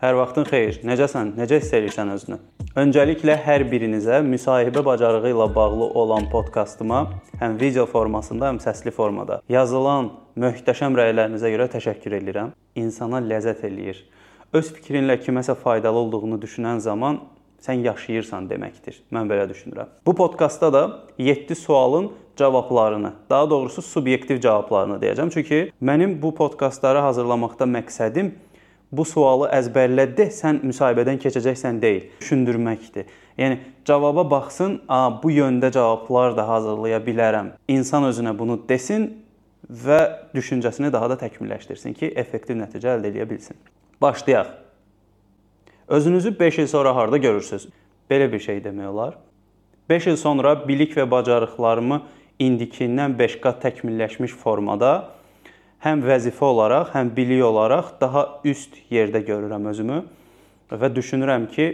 Hər vaxtın xeyir. Necəsən? Necə hiss edirsən özünü? Öncəliklə hər birinizə müsahibə bacarığı ilə bağlı olan podkastıma həm video formasında, həm səsli formada yazılan möhtəşəm rəylərinizə görə təşəkkür edirəm. İnsana ləzzət eləyir. Öz fikrinlə kiməsə faydalı olduğunu düşünən zaman sən yaşayırsan deməkdir. Mən belə düşünürəm. Bu podkastda da 7 sualın cavablarını, daha doğrusu subyektiv cavablarını deyəcəm. Çünki mənim bu podkastları hazırlamaqda məqsədim bu sualı əzbərlə de, sən müsahibədən keçəcəksən deyil, düşündürməkdir. Yəni cavaba baxsın, "A, bu yöndə cavablar da hazırlaya bilərəm." İnsan özünə bunu desin və düşüncəsini daha da təkmilləşdirsin ki, effektiv nəticə əldə edə bilsin. Başlayaq. Özünüzü 5 il sonra harda görürsüz? Belə bir şey demək olar. 5 il sonra bilik və bacarıqlarımı indikindən 5 qat təkmilləşmiş formada həm vəzifə olaraq, həm bilik olaraq daha üst yerdə görürəm özümü və düşünürəm ki,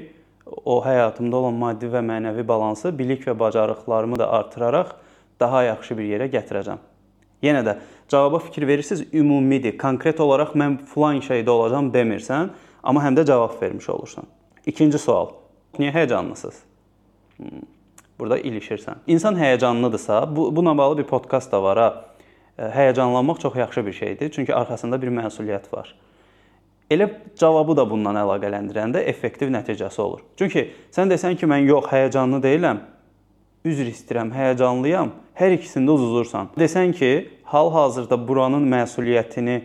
o həyatımda olan maddi və mənəvi balansı bilik və bacarıqlarımı da artıraraq daha yaxşı bir yerə gətirəcəm. Yenə də cavaba fikir verirsiniz, ümumidir. Konkret olaraq mən filan şeydə olacağam demirsən, amma həm də cavab vermiş olursan. İkinci sual. Niyə həyəcanlısınız? Hmm. Burada ilişirsən. İnsan həyəcanlıdırsa, bu buna bağlı bir podkast da var ha həyəcanlanmaq çox yaxşı bir şeydir, çünki arxasında bir məsuliyyət var. Elə cavabı da bundan əlaqələndirəndə effektiv nəticəsi olur. Çünki sən desən ki, mən yox, həyəcanlı deyiləm, üzr istəyirəm, həyəcanlıyam, hər ikisində uzuzursan. Desən ki, hal-hazırda buranın məsuliyyətini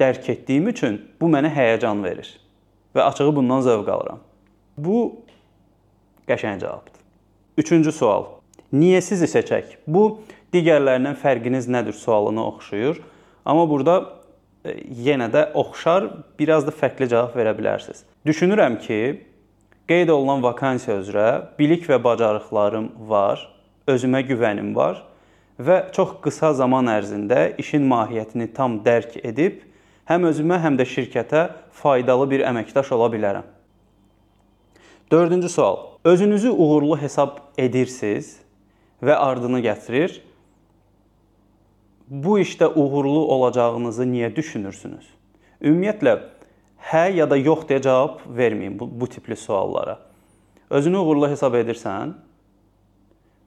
dərk etdiyim üçün bu mənə həyəcan verir və açığı bundan zövq alıram. Bu qəşəng cavabdır. Üçüncü sual. Niyə sizi seçək? Bu digərlərindən fərqiniz nədir sualına oxşuyur. Amma burada e, yenə də oxşar, biraz da fərqli cavab verə bilərsiniz. Düşünürəm ki, qeyd olunan vakansiya üzrə bilik və bacarıqlarım var, özümə güvənim var və çox qısa zaman ərzində işin mahiyyətini tam dərk edib həm özümə, həm də şirkətə faydalı bir əməkdaş ola bilərəm. 4-cü sual. Özünüzü uğurlu hesab edirsiniz və ardını gətirir bu işdə uğurlu olacağınızı niyə düşünürsünüz? Ümumiyyətlə hə ya da yox deyə cavab verməyin bu, bu tipli suallara. Özünü uğurlu hesab edirsən?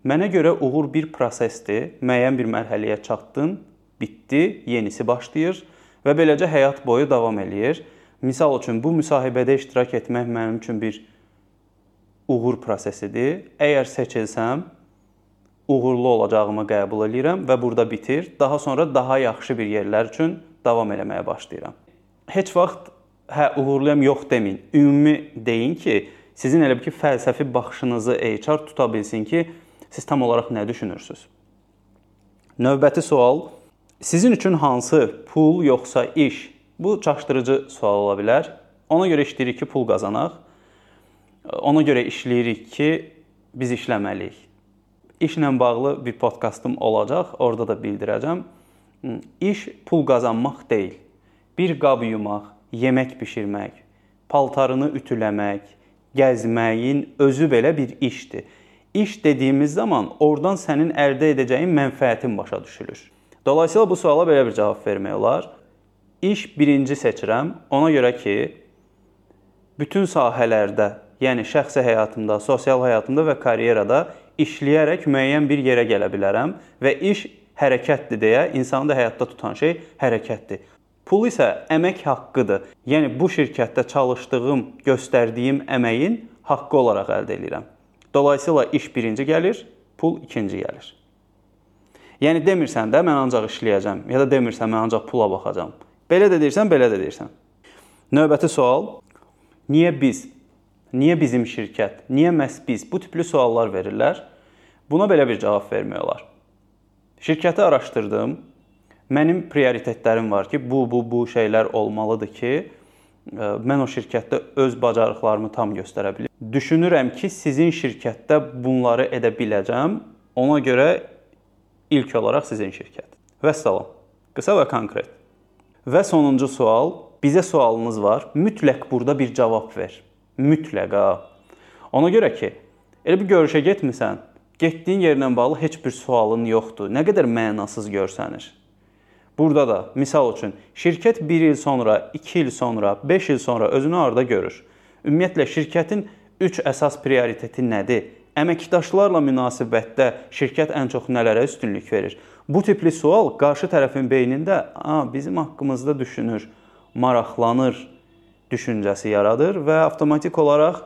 Mənə görə uğur bir prosesdir. Müəyyən bir mərhələyə çatdın, bitdi, yenisi başlayır və beləcə həyat boyu davam eləyir. Misal üçün bu müsahibədə iştirak etmək mənim üçün bir uğur prosesidir. Əgər seçilsəm, uğurlu olacağımı qəbul eləyirəm və burada bitir. Daha sonra daha yaxşı bir yerlər üçün davam eləməyə başlayıram. Heç vaxt hə uğurluyam yox deməyin. Ümumi deyin ki, sizin elə bir ki fəlsəfi baxışınızı HR tuta bilsin ki, siz tam olaraq nə düşünürsüz? Növbəti sual sizin üçün hansı pul yoxsa iş? Bu çaşdırıcı sual ola bilər. Ona görə işləyirik ki, pul qazanaq. Ona görə işləyirik ki, biz işləməliyik işlə bağlı bir podkastım olacaq, orada da bildirəcəm. İş pul qazanmaq deyil. Bir qab yumaq, yemək bişirmək, paltarını ütüləmək, gəzməyin özü belə bir işdir. İş dediyimiz zaman oradan sənin əldə edəcəyin mənfəətin başa düşülür. Dolayısıyla bu suala belə bir cavab vermək olar. İş birinci seçirəm. Ona görə ki, bütün sahələrdə, yəni şəxsi həyatımda, sosial həyatımda və karyerada işləyərək müəyyən bir yerə gələ bilərəm və iş hərəkətdir deyə insanı da həyatda tutan şey hərəkətdir. Pul isə əmək haqqıdır. Yəni bu şirkətdə çalışdığım, göstərdiyim əməyin haqqı olaraq əldə edirəm. Dolayısıyla iş birinci gəlir, pul ikinci gəlir. Yəni demirsən də mən ancaq işləyəcəm ya da demirsən mən ancaq pula baxacağam. Belə də deyirsən, belə də deyirsən. Növbəti sual: Niyə biz Niyə bizim şirkət? Niyə məhz biz? Bu tipli suallar verirlər. Buna belə bir cavab vermək olar. Şirkəti araşdırdım. Mənim prioritetlərim var ki, bu bu bu şeylər olmalıdır ki, e, mən o şirkətdə öz bacarıqlarımı tam göstərə bilim. Düşünürəm ki, sizin şirkətdə bunları edə biləcəm. Ona görə ilk olaraq sizin şirkət. Vəssalam. Qısa və konkret. Və sonuncu sual, bizə sualınız var. Mütləq burada bir cavab ver. Mütləqa. Ona görə ki, elə bir görüşə getmisən, getdiyin yerlə bağlı heç bir sualın yoxdur. Nə qədər mənasız görsənir. Burada da misal üçün şirkət 1 il sonra, 2 il sonra, 5 il sonra özünü harda görür? Ümumiyyətlə şirkətin 3 əsas prioriteti nədir? Əməkdaşlarla münasibətdə şirkət ən çox nələrə üstünlük verir? Bu tipli sual qarşı tərəfin beynində, "A, bizim haqqımızda düşünür, maraqlanır" düşüncəsi yaradır və avtomatik olaraq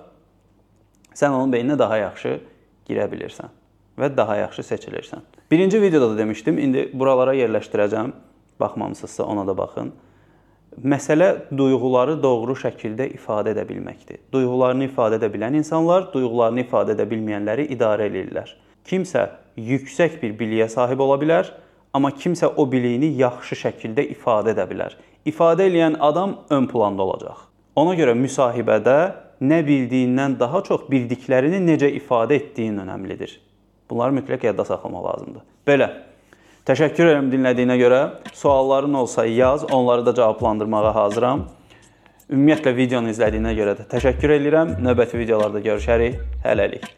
sən onun beyninə daha yaxşı girə bilirsən və daha yaxşı seçilirsən. Birinci videoda da demişdim, indi buralara yerləşdirəcəm. Baxmamısınızsa ona da baxın. Məsələ duyğuları doğru şəkildə ifadə edə bilməkdir. Duyğularını ifadə edə bilən insanlar duyğularını ifadə edə bilməyənləri idarə eləyirlər. Kimsə yüksək bir biliyə sahib ola bilər, amma kimsə o biliyini yaxşı şəkildə ifadə edə bilər. İfadə edən adam ön planda olacaq. Ona görə müsahibədə nə bildiyindən daha çox bildiklərini necə ifadə etdiyin önəmlidir. Bunları mütləq yadda saxlamaq lazımdır. Belə Təşəkkür edirəm dinlədiyinə görə. Sualların olsa yaz, onları da cavablandırmağa hazıram. Ümumiyyətlə videonu izlədiyinə görə də təşəkkür edirəm. Növbəti videolarda görüşərik. Hələlik.